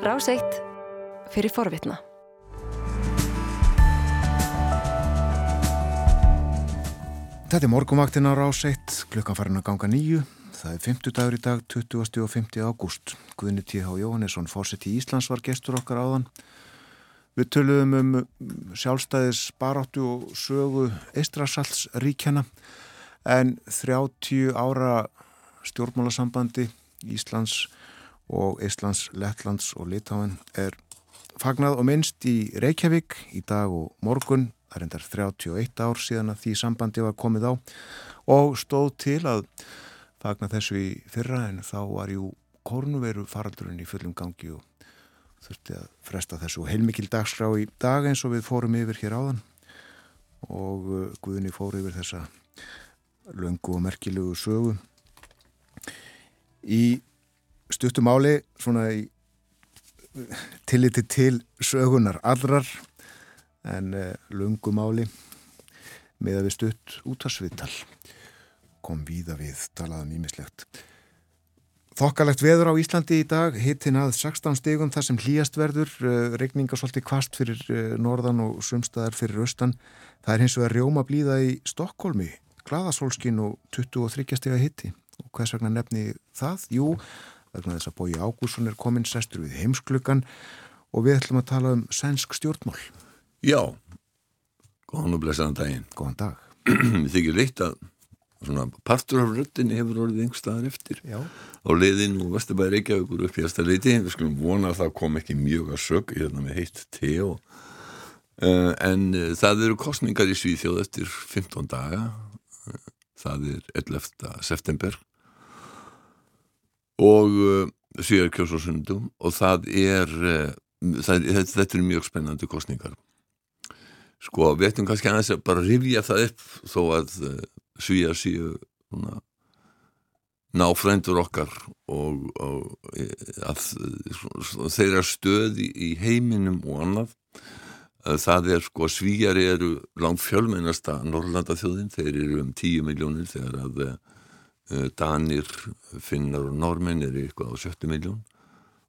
Ráseitt fyrir forvitna. Þetta er morgumvaktin á Ráseitt, klukkan farin að ganga nýju. Það er 50 dagur í dag, 20. og 50. ágúst. Guðni T.H. Jóhannesson, fórsett í Íslands, var gestur okkar áðan. Við töluðum um sjálfstæðis baráttu og sögu Eistrasaltsríkjana en 30 ára stjórnmálasambandi Íslands og Íslands, Lettlands og Litáin er fagnað og minnst í Reykjavík í dag og morgun. Það er endar 31 ár síðan að því sambandi var komið á og stóð til að fagna þessu í fyrra en þá var jú kornuveru faraldurinn í fullum gangi og þurfti að fresta þessu heilmikil dagskrá í dag eins og við fórum yfir hér áðan og uh, Guðni fór yfir þessa löngu og merkilugu sögu í stuttum áli svona í tilliti til sögunar allrar en uh, löngu máli með að við stutt út af sviðtal kom víða við talaðum ímislegt Þokkalegt veður á Íslandi í dag, hittin að 16 stegum þar sem hlýjast verður, uh, regninga svolítið kvast fyrir uh, norðan og sumstaðar fyrir austan. Það er hins vegar rjóma blíða í Stokkólmi, glaðasólskin og 23 stega hitti. Og hvers vegna nefni það? Jú, vegna þess að bói Ágússon er komin sestur við heimsklukkan og við ætlum að tala um sænsk stjórnmál. Já, góðan og blessaðan daginn. Góðan dag. Þið þykir leitt að svona partur af röttinni hefur orðið einhver staðar eftir Já. á leiðin og Vesturbæri Reykjavíkur upp í aðsta leiti við skulum vona að það kom ekki mjög að sög hérna með heitt te og uh, en uh, það eru kostningar í Svíþjóð eftir 15 daga uh, það er 11. september og síðar kjósásundum og það er, það, þetta er mjög spennandi kostningar sko, við ættum kannski aðeins að bara rifja það upp þó að svíja síu svona, ná frændur okkar og, og að, þeirra stöði í heiminum og annað. Það er sko svíjar eru langt fjölmennasta Norrlanda þjóðin, þeir eru um 10 miljónir þegar að Danir, Finnar og Normenn eru eitthvað á 70 miljón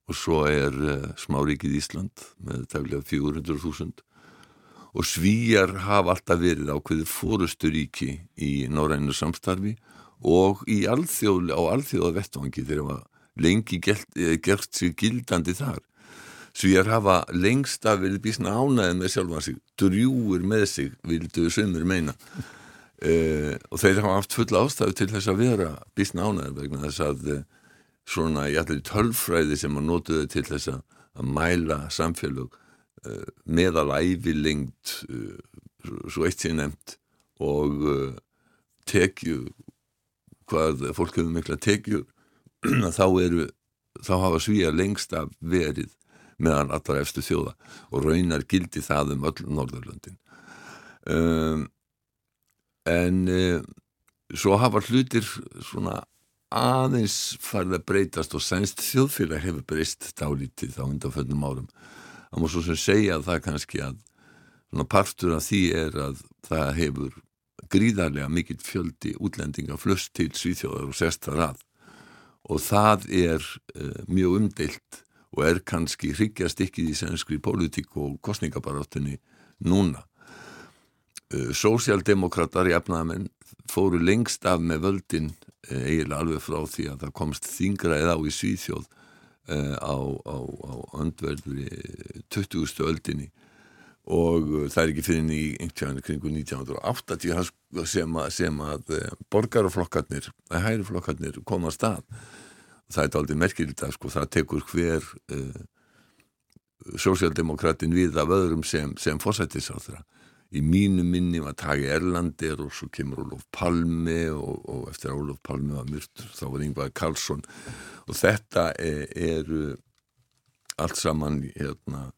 og svo er uh, smáríkið Ísland með taflega 400.000 og svíjar hafa alltaf verið ákveðið fórusturíki í norrænu samstarfi og alþjóð, á alþjóða vettvangi þegar það var lengi gert, gert sér gildandi þar. Svíjar hafa lengst að verið bísna ánaðið með sjálfa sig, drjúur með sig, vildu sömur meina. Uh, og þeir hafa haft fulla ástæðu til þess að vera bísna ánaðið vegna þess að uh, svona í allir tölfræði sem að notuðu til þess að, að mæla samfélög Uh, meðalæfi lengt uh, svo eitt sér nefnt og tekju hvað fólk hefur mikla tekju þá eru þá hafa svíja lengst af verið meðan allar efstu þjóða og raunar gildi það um öll Norðurlöndin. Um, en um, svo hafa hlutir svona aðeins farið að breytast og sænst þjóðfélag hefur breyst dálítið á undanföldnum árum það má svo sem segja að það kannski að partur af því er að það hefur gríðarlega mikill fjöldi útlendinga flust til Svíþjóðar og sestar að og það er uh, mjög umdeilt og er kannski hryggjast ekki í sænskri pólitík og kostningabaráttunni núna. Uh, Sósialdemokrater í efnaðamenn fóru lengst af með völdin uh, eiginlega alveg frá því að það komst þingra eða á í Svíþjóð uh, á, á, á öndverðri 20. öldinni og það er ekki fyrir í einhvern kringu 1980 sem að, sem að borgarflokkarnir, hæriflokkarnir koma að stað það er aldrei merkilegt að sko það tekur hver uh, sósjaldemokratin við af öðrum sem, sem fósættisáþra í mínu minni var Tagi Erlandir og svo kemur Olof Palme og, og eftir að Olof Palme var myrtur þá var Yngvar Karlsson. Og þetta er, er allt saman hérna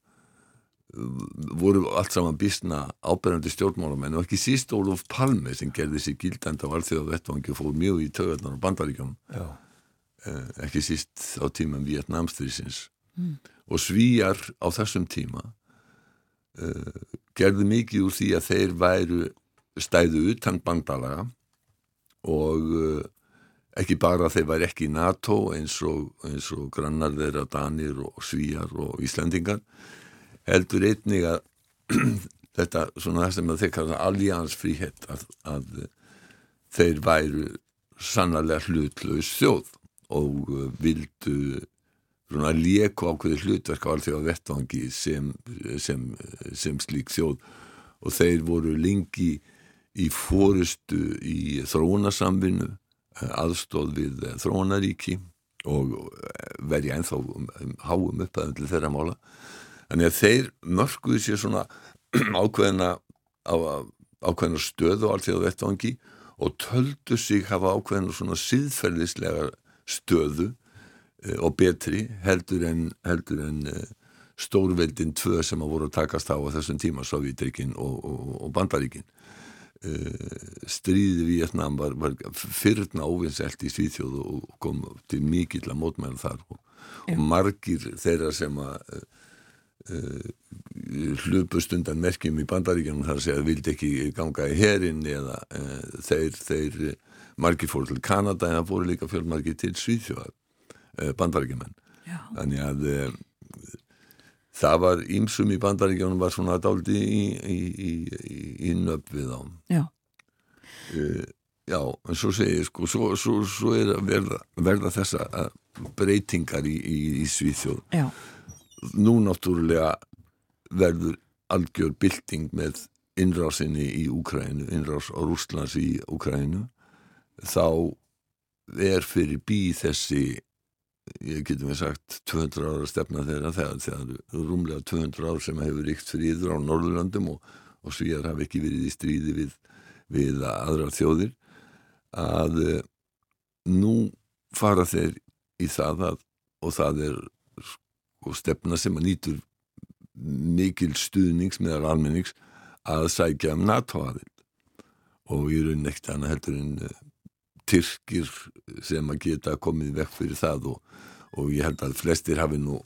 voru allt saman bísna áberandi stjórnmálamenn og ekki síst Olof Palme sem gerði sér gildand á alþjóða vettvangi og fór mjög í töðarnar og bandaríkjum eh, ekki síst á tímum Vietnamstrísins mm. og svíjar á þessum tíma uh, gerðu mikið úr því að þeir væru stæðu utan bandalaga og uh, ekki bara þeir var ekki í NATO eins og, eins og grannar þeirra Danir og Svíjar og Íslandingar heldur einnig að þetta svona sem að þeir kalla alliansfríhet að, að þeir væru sannarlega hlutlaus þjóð og uh, vildu svona léku ákveði hlutverk á allþjóða vettvangi sem, sem, sem slík þjóð og þeir voru lengi í fórustu í þróunarsamvinnu uh, aðstóð við þróunaríki og verja ennþá um, um, háum upp að þeirra mála. Þannig að þeir mörguðu sér svona ákveðina á, ákveðina stöðu á allþjóða vettvangi og töldu sig hafa ákveðinu svona síðferðislega stöðu og betri heldur en, heldur en e, stórveldin tvö sem að voru að takast á að þessum tíma Sovjetrikin og, og, og Bandaríkin. E, stríði Vietnam var, var fyrrna óvinnselt í Svíþjóð og kom til mikill að mótmæla þar og, og margir þeirra sem að Uh, hlupust undan merkjum í bandaríkjanum þar að segja að vildi ekki ganga í herin eða uh, þeir, þeir margir fóru til Kanada en það fóru líka fjölmargir til Svíðfjóðar uh, bandaríkjumenn þannig að það var ímsum í bandaríkjanum var svona dáldi í, í, í, í nöpp við á Já. Já, en svo segir sko, svo, svo, svo er að verða, verða þessa breytingar í Svíðfjóð Já. Nú náttúrulega verður algjör bylting með innrásinni í Úkrænu, innrás á Rúslands í Úkrænu þá er fyrir bí þessi ég getum við sagt 200 ára stefna þeirra þegar það eru rúmlega 200 ár sem hefur ríkt fríður á Norðurlandum og, og svíjar hafi ekki verið í stríði við, við aðra þjóðir að nú fara þeir í það að, og það er og stefna sem að nýtur mikil stuðnings meðal almennings að sækja um NATO-aðild. Og ég raun ekkert hana heldur en uh, Tyrkir sem að geta komið vekk fyrir það og, og ég held að flestir hafi nú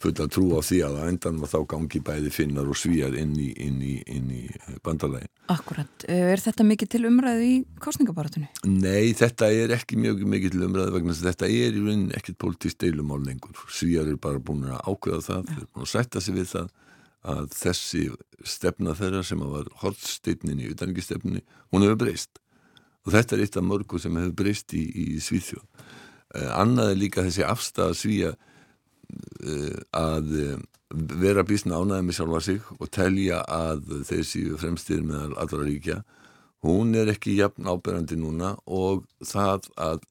fulla trú á því að að endan var þá gangi bæði finnar og svíjar inn í, inn í, inn í bandalægin. Akkurat. Er þetta mikið til umræðu í kostningabaratunni? Nei, þetta er ekki mjög mikið til umræðu vegna þess að þetta er í rauninni ekkit politísk deilumál lengur. Svíjar er bara búin að ákveða það, þeir er búin að sætta sig við það að þessi stefna þeirra sem var hortsteitnin í utaningistefninni, hún hefur breyst. Og þetta er eitt af mörgu sem hefur breyst í, í Svíþjóð. Eh, annað er líka þessi afstæða svíja að vera bísna ánæði með sjálfa sig og telja að séu fremstir með allra ríkja hún er ekki jafn áberandi núna og það að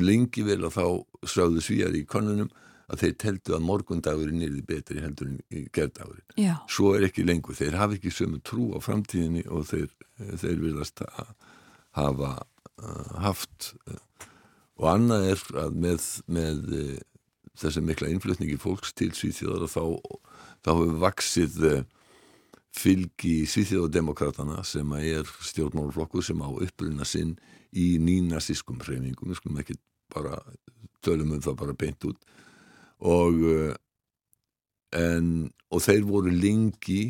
lengi vel að þá sjáðu svíjar í konunum að þeir teltu að morgundagurinn er betri heldur en gerðdagurinn. Svo er ekki lengur. Þeir hafa ekki sömu trú á framtíðinni og þeir, þeir vilast að hafa uh, haft uh, og annað er að með, með þessi mikla innflutningi fólks til Svíþjóðar þá, þá hefur vaksið eh, fylgi Svíþjóðademokratana sem er stjórnmálflokku sem á uppruna sinn í nínasískum hreiningum, við skulum ekki bara tölum um það bara beint út. Og eh, en, og þeir voru lengi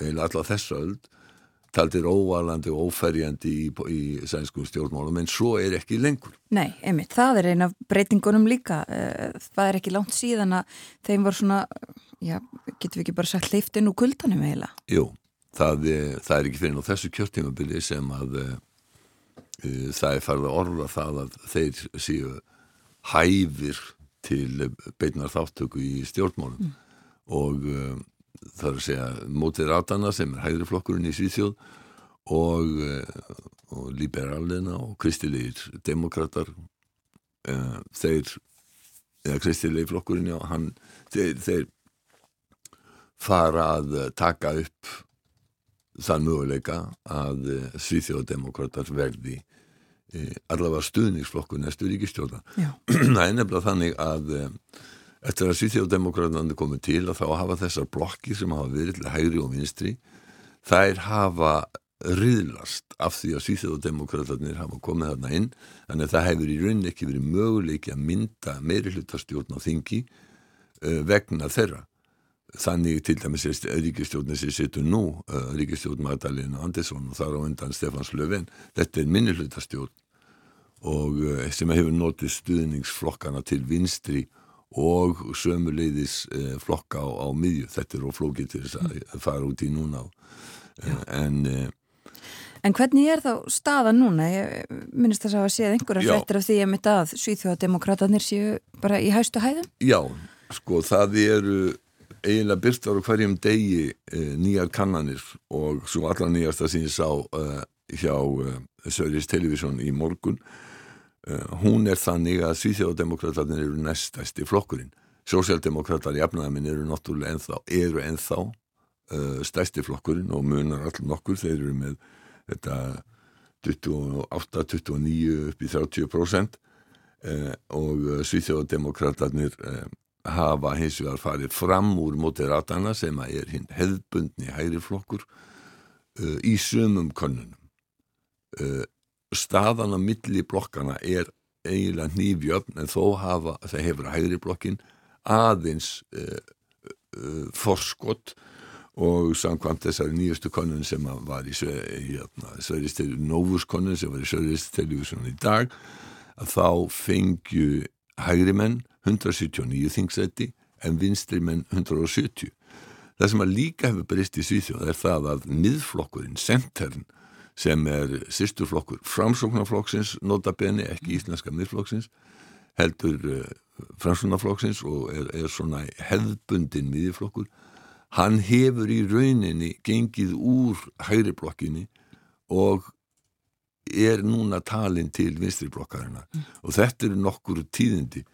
eða alltaf þessa öll taldir óvalandi og óferjandi í, í sænskum stjórnmálum en svo er ekki lengur. Nei, einmitt, það er eina breytingunum líka eh, það er ekki langt síðan að þeim var svona, já, getur við ekki bara sagt leiftin úr kuldanum eiginlega? Jú, það, það er ekki fyrir ná þessu kjörtímabili sem að uh, það er farið að orða það að þeir séu hæfir til beitnar þáttöku í stjórnmálum mm. og er að segja mótið rátana sem er hægri flokkurinn í Svíþjóð og, eh, og liberalina og kristilegir demokrater uh, þeir eða kristilegi flokkurinn já, hann, þeir, þeir fara að taka upp þann möguleika að Svíþjóðdemokrater verði allavega stuðningsflokkur næstu ríkistjóða það er nefnilega þannig að Eftir að Svíþjóðdemokráðandi komið til að þá hafa þessar blokkir sem hafa verið til hægri og vinstri, þær hafa riðlast af því að Svíþjóðdemokráðanir hafa komið þarna inn, þannig að það hefur í rauninni ekki verið möguleiki að mynda meiri hlutastjórn á þingi uh, vegna þeirra. Þannig til dæmis er ríkistjórnir sem situr nú, uh, ríkistjórn Magdalena Andersson og þar á undan Stefans Löfven, þetta er minni hlutastjórn og uh, sem hefur notið stuðningsflokkana til vinstri og sömuleiðis uh, flokka á, á miðju, þetta er oflókið til þess að fara út í núna. Uh, en En hvernig er þá staðan núna? Ég minnist þess að hafa séð einhverja frettir af því að mitt að Svíþjóðademokrátanir séu bara í hæstu hæðum? Já, sko það eru eiginlega byrtar á hverjum degi eh, nýjar kannanir og svo allra nýjasta sem ég sá eh, hjá eh, Söris Television í morgun eh, hún er þannig að Svíþjóðademokrátanir eru næstæsti flokkurinn. Sósialdemokrátar í afnæðaminn eru náttúrulega ennþá, eru ennþá eh, stæsti flokkurinn og munar allir nokkur, þeir eru með þetta 28-29 upp í 30% eh, og Svíþjóðademokrátarnir eh, hafa hins vegar farið fram úr moderatana sem að er hinn hefðbundni hægri flokkur uh, í sumum konunum uh, staðan á milli blokkana er eiginlega nýfjöfn en þó hafa, það hefur hægri blokkin aðeins uh, forskott og samkvæmt þessari nýjastu konun sem var í Sveriðstelju Novus konun sem var í Sveriðstelju í dag að þá fengju hægri menn 179 þingsæti en vinstri menn 170. Það sem að líka hefur breyst í Svíþjóð er það að miðflokkurinn, Centern, sem er sýsturflokkur framsóknarflokksins, notabene ekki íslenska miðflokksins, heldur uh, framsóknarflokksins og er, er svona hefðbundin miðflokkur, hann hefur í rauninni gengið úr hægri blokkinni og er núna talin til vinstri blokkarina mm. og þetta eru nokkur tíðindi.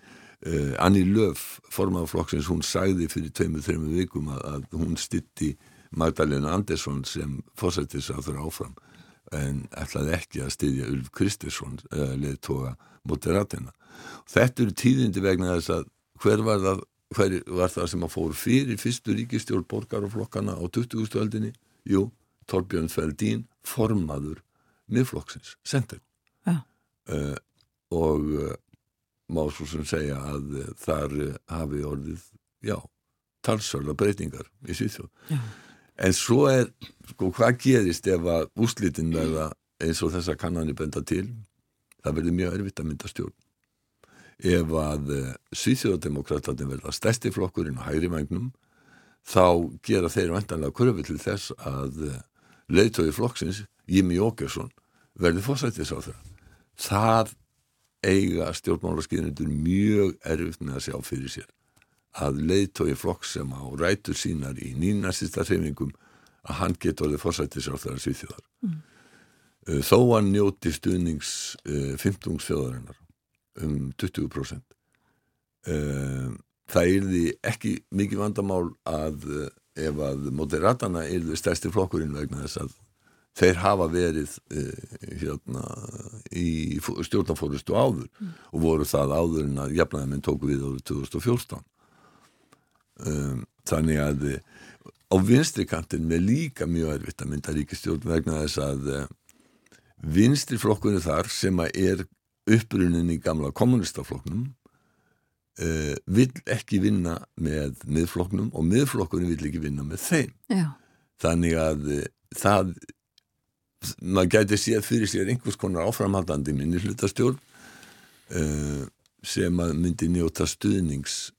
Uh, Anni Löf, formáðflokksins, hún sæði fyrir tveimur, þreimur vikum að, að hún stitti Magdalena Andersson sem fórsættis að þurra áfram en ætlaði ekki að styðja Ulf Kristersson uh, eh, leðtoga moderatina. Þetta eru tíðindi vegna þess að hver var það, hver var það sem að fór fyrir fyrstu ríkistjórn borgaroflokkana á 20. öldinni? Jú, Torbjörn Feldín, formaður miðflokksins, sendir. Ja. Uh, og má svo sem segja að eh, þar eh, hafi orðið, já, talsvöla breytingar í Svíþjóð. Já. En svo er, sko, hvað gerist ef að úslitin verða eins og þessa kannanir benda til, það verður mjög erfitt að mynda stjórn. Ef að eh, Svíþjóðademokratatin verða stærsti flokkurinn á hægri vagnum, þá gera þeir vantanlega kurfi til þess að leiðtóði flokksins, Jimmy Åkesson, verði fórsættis á það. Það eiga stjórnmálaskiðnendur mjög erfitt með að sjá fyrir sér að leiðtói flokk sem á rætur sínar í nýnastista hreyfingum að hann getur orðið fórsættis á þeirra sviðþjóðar mm. Þó að njóti stuðnings uh, 15 þjóðarinnar um 20% uh, það yrði ekki mikið vandamál að uh, ef að moderatana yrði stærsti flokkurinn vegna þess að þeir hafa verið uh, hérna, í stjórnafórustu áður mm. og voru það áður en að jafnæðaminn tóku við árið 2014 um, þannig að eh, á vinstrikantin með líka mjög erfitt að mynda ríkistjórn vegna þess að uh, vinstriflokkunni þar sem að er upprunin í gamla kommunistaflokknum uh, vill ekki vinna með miðflokknum og miðflokkunni vill ekki vinna með þeim Já. þannig að það maður gæti séð fyrir sér einhvers konar áframhaldandi minni hlutastjórn uh, sem að myndi njóta stuðnings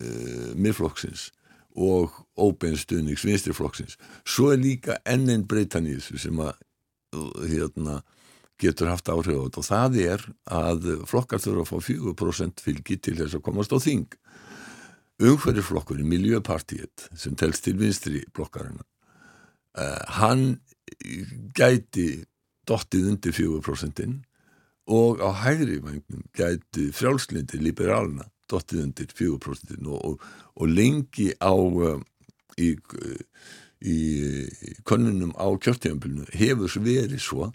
uh, uh, miðflokksins og óbein stuðnings vinstriflokksins. Svo er líka ennin breytan í þessu sem að hérna, getur haft áhrif á þetta og það er að flokkar þurfa að fá 4% fylgi til þess að komast á þing. Umhverjuflokkurinn, Miljöpartiet sem telst til vinstri blokkarina hann gæti dottið undir 4% og á hægri vagnum gæti frjálslindi liberálna dottið undir 4% og, og, og lengi á uh, í, í konunum á kjörtíðanbylnu hefur verið svo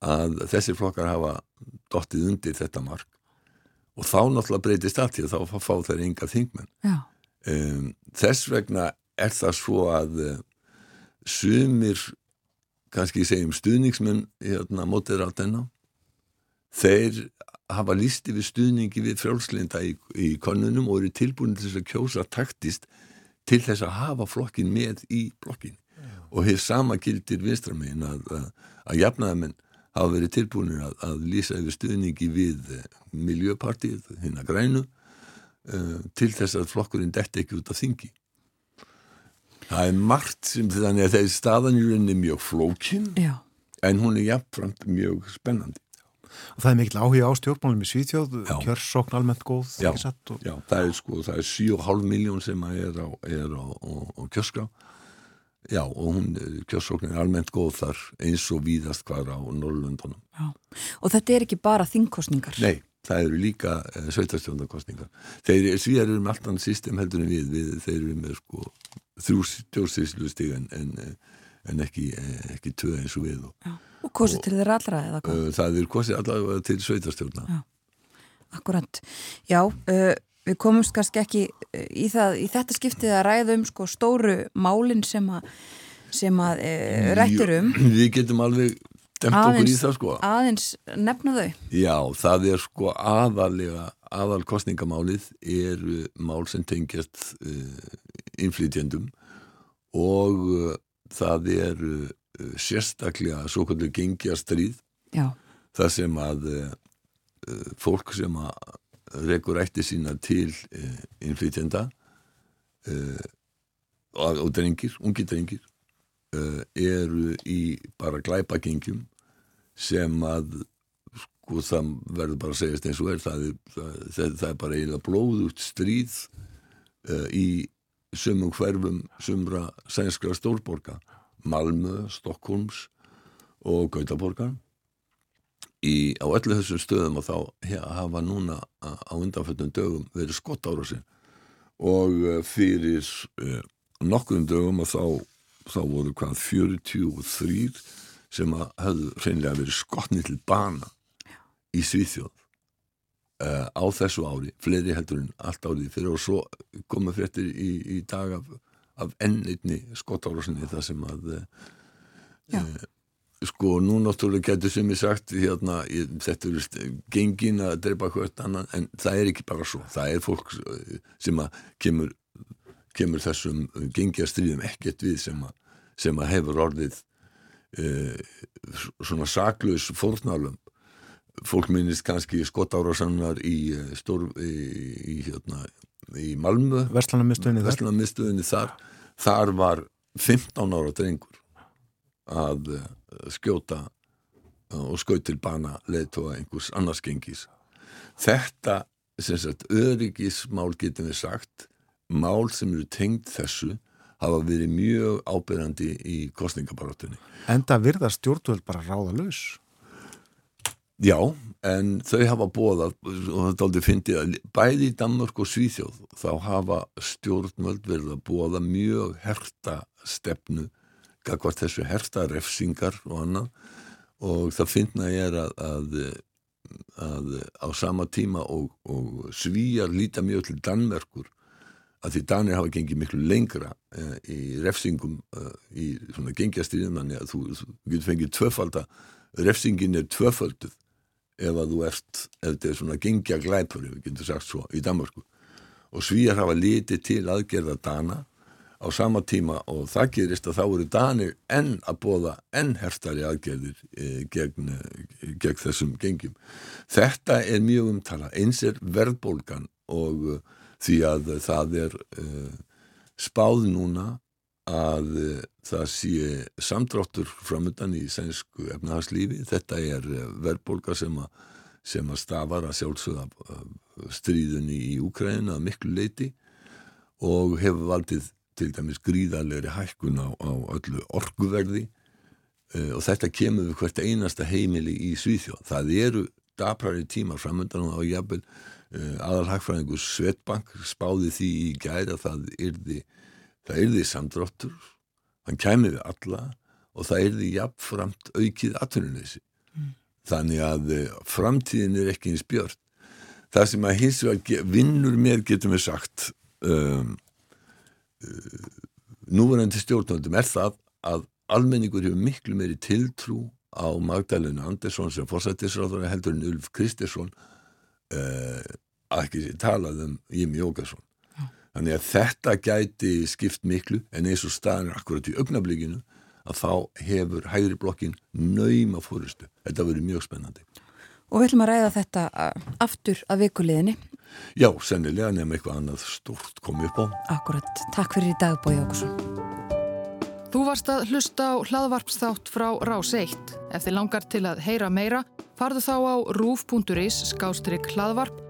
að þessi flokkar hafa dottið undir þetta mark og þá náttúrulega breytist allt því að þá fá þeir enga þingmenn. Um, þess vegna er það svo að uh, sumir kannski segjum stuðningsmenn hérna mótið rátenna þeir hafa lísti við stuðningi við frjálslinda í, í konunum og eru tilbúin til þess að kjósa taktist til þess að hafa flokkin með í blokkin yeah. og hér sama gildir vinstramegin að, að, að jafnaðamenn hafa verið tilbúinir að, að lýsa yfir stuðningi við eh, miljöpartið, hinn að grænu uh, til þess að flokkurinn detti ekki út af þingi það er margt sem þannig að staðanjurinn er mjög flókin Já. en hún er jafnframt mjög spennandi Og það er mikil áhuga á stjórnmálum í Svíþjóð, Já. kjörsókn almennt góð, Já. Og... Já, það er sko, það er 7,5 miljón sem að er á, er á, á, á kjörskrá Já, og hún, kjörsóknin er almennt góð þar eins og víðast hvar á Norrlundunum Já. Og þetta er ekki bara þingkostningar. Nei, það eru líka uh, sveitarstjóndarkostningar. Þeir, svíjar eru með allt annað system heldur en við, við þeir eru með sko þrjú stjórnsýslu stig en, en, eh, en ekki, eh, ekki tvö eins og við og Já. Og kosið til þeirra allra eða hvað? uh, það er kosið allavega til sveitarstjórna. Já. Akkurant. Já, uh, við komumst kannski ekki uh, í, það, í þetta skiptið að ræða um sko stóru málin sem að, sem að uh, rættir um. Jú, Við getum alveg demt okkur í það sko. aðeins nefna þau. Já, það er sko aðalega, aðal kostningamálið eru mál sem tengjast uh, innflytjendum og það uh, sérstaklega svo kvöldur gengja stríð Já, það sem að uh, uh, fólk sem að rekur ætti sína til uh, innflytjenda og, drengir, ungi drengir eru í bara glæpagengjum sem að sko það verður bara að segjast eins og er það er, það, það, er bara eiginlega blóðugt stríð í sumum hverfum sumra sænskra stórborga Malmö, Stokkólms og Gautaborgar. Í, á öllu þessum stöðum og þá he- hafa núna á undanfjöldum dögum verið skott ára sin og eh, fyrir uh, nokkrum dögum og þá, þá voru hvað 43 sem að höfðu hreinlega verið skottni til bana í Svíþjóð. Uh, á þessu ári, fleiri heldur en allt árið fyrir og svo komu fréttir í, í dag af, af ennitni skottárasinni það sem að uh, sko nú náttúrulega getur sem ég sagt hérna, ég, þetta eru gengin að drepa hvert annan en það er ekki bara svo, það er fólk eh, sem að kemur kemur þessum gengjastriðum ekkert við sem að, sem að hefur orðið uh, svona saklaus fórnálum fólk minnist kannski skottárasannar í, stór, í, í, hérna, í Malmö Verslanamistöðinni þar? Vestlunarmiðstöðinni þar þar var 15 ára drengur að eh, skjóta eh, og skaut til bana leiðtóa einhvers annars gengis þetta sem sagt öryggismál getum við sagt mál sem eru tengd þessu hafa verið mjög ábyrjandi í kostningabarátunni Enda virðast stjórnvöld bara ráða laus. Já, en þau hafa bóðað og þetta aldrei fyndið að bæði í Danmörk og Svíþjóð þá hafa stjórnvöld verið að bóða mjög herta stefnu gagvart þessu herta refsingar og annað. Og það finna ég er að, að, að á sama tíma og, og Svíjar líta mjög til Danmerkur að því Danir hafa gengið miklu lengra eh, í refsingum eh, í svona gengjastriðum þannig að þú, þú getur fengið tvöfalda refsingin er tvöfalduð ef að þú ert, ef þetta er svona gengja glæpur, ef við getum sagt svo, í Danmarku og svíjar hafa litið til aðgerða Dana á sama tíma og það gerist að þá eru Danir enn að bóða enn herstari aðgerðir e, gegn, gegn þessum gengjum. Þetta er mjög umtala, eins er verðbólgan og e, því að það er e, spáð núna að e, það sé samdráttur framöndan í sænsku efnahagslífi. Þetta er e, verðbólga sem sem að stafar að sjálfsögða stríðunni í Úkræðina að miklu leiti og hefur valdið til dæmis gríðarlegri hækkun á, á öllu orkuverði uh, og þetta kemur við hvert einasta heimili í Svíþjóð. Það eru daprari tímar framöndan og jafnvel uh, aðalhagfræðingur Svetbank spáði því í gæri að það yrði, það yrði samdráttur, hann kæmi við alla og það yrði jafnframt aukið atvinnuleysi. Þannig að uh, framtíðin er ekki eins björn. Það sem að hins vegar vinnur með getum við sagt um, núverandi stjórnvöldum er það að almenningur hefur miklu meiri tiltrú á Magdalena Andersson sem fórsættisráður heldur en Ulf Kristersson uh, að ekki sé talað um Jimmy Jókasson þannig að þetta gæti skipt miklu en eins og staðan er akkurat í augnablíkinu að þá hefur hægri blokkin nauma fórustu. Þetta verður mjög spennandi. Og við ætlum að ræða þetta aftur að vikuleginni. Já, sennilega nefnum eitthvað annað stort komið upp á. Akkurat. Takk fyrir í dag, Bói Ákusson. Þú varst að hlusta á hlaðvarpsþátt frá Rás 1. Ef þið langar til að heyra meira, farðu þá á rúf.is skástrygg hlaðvarp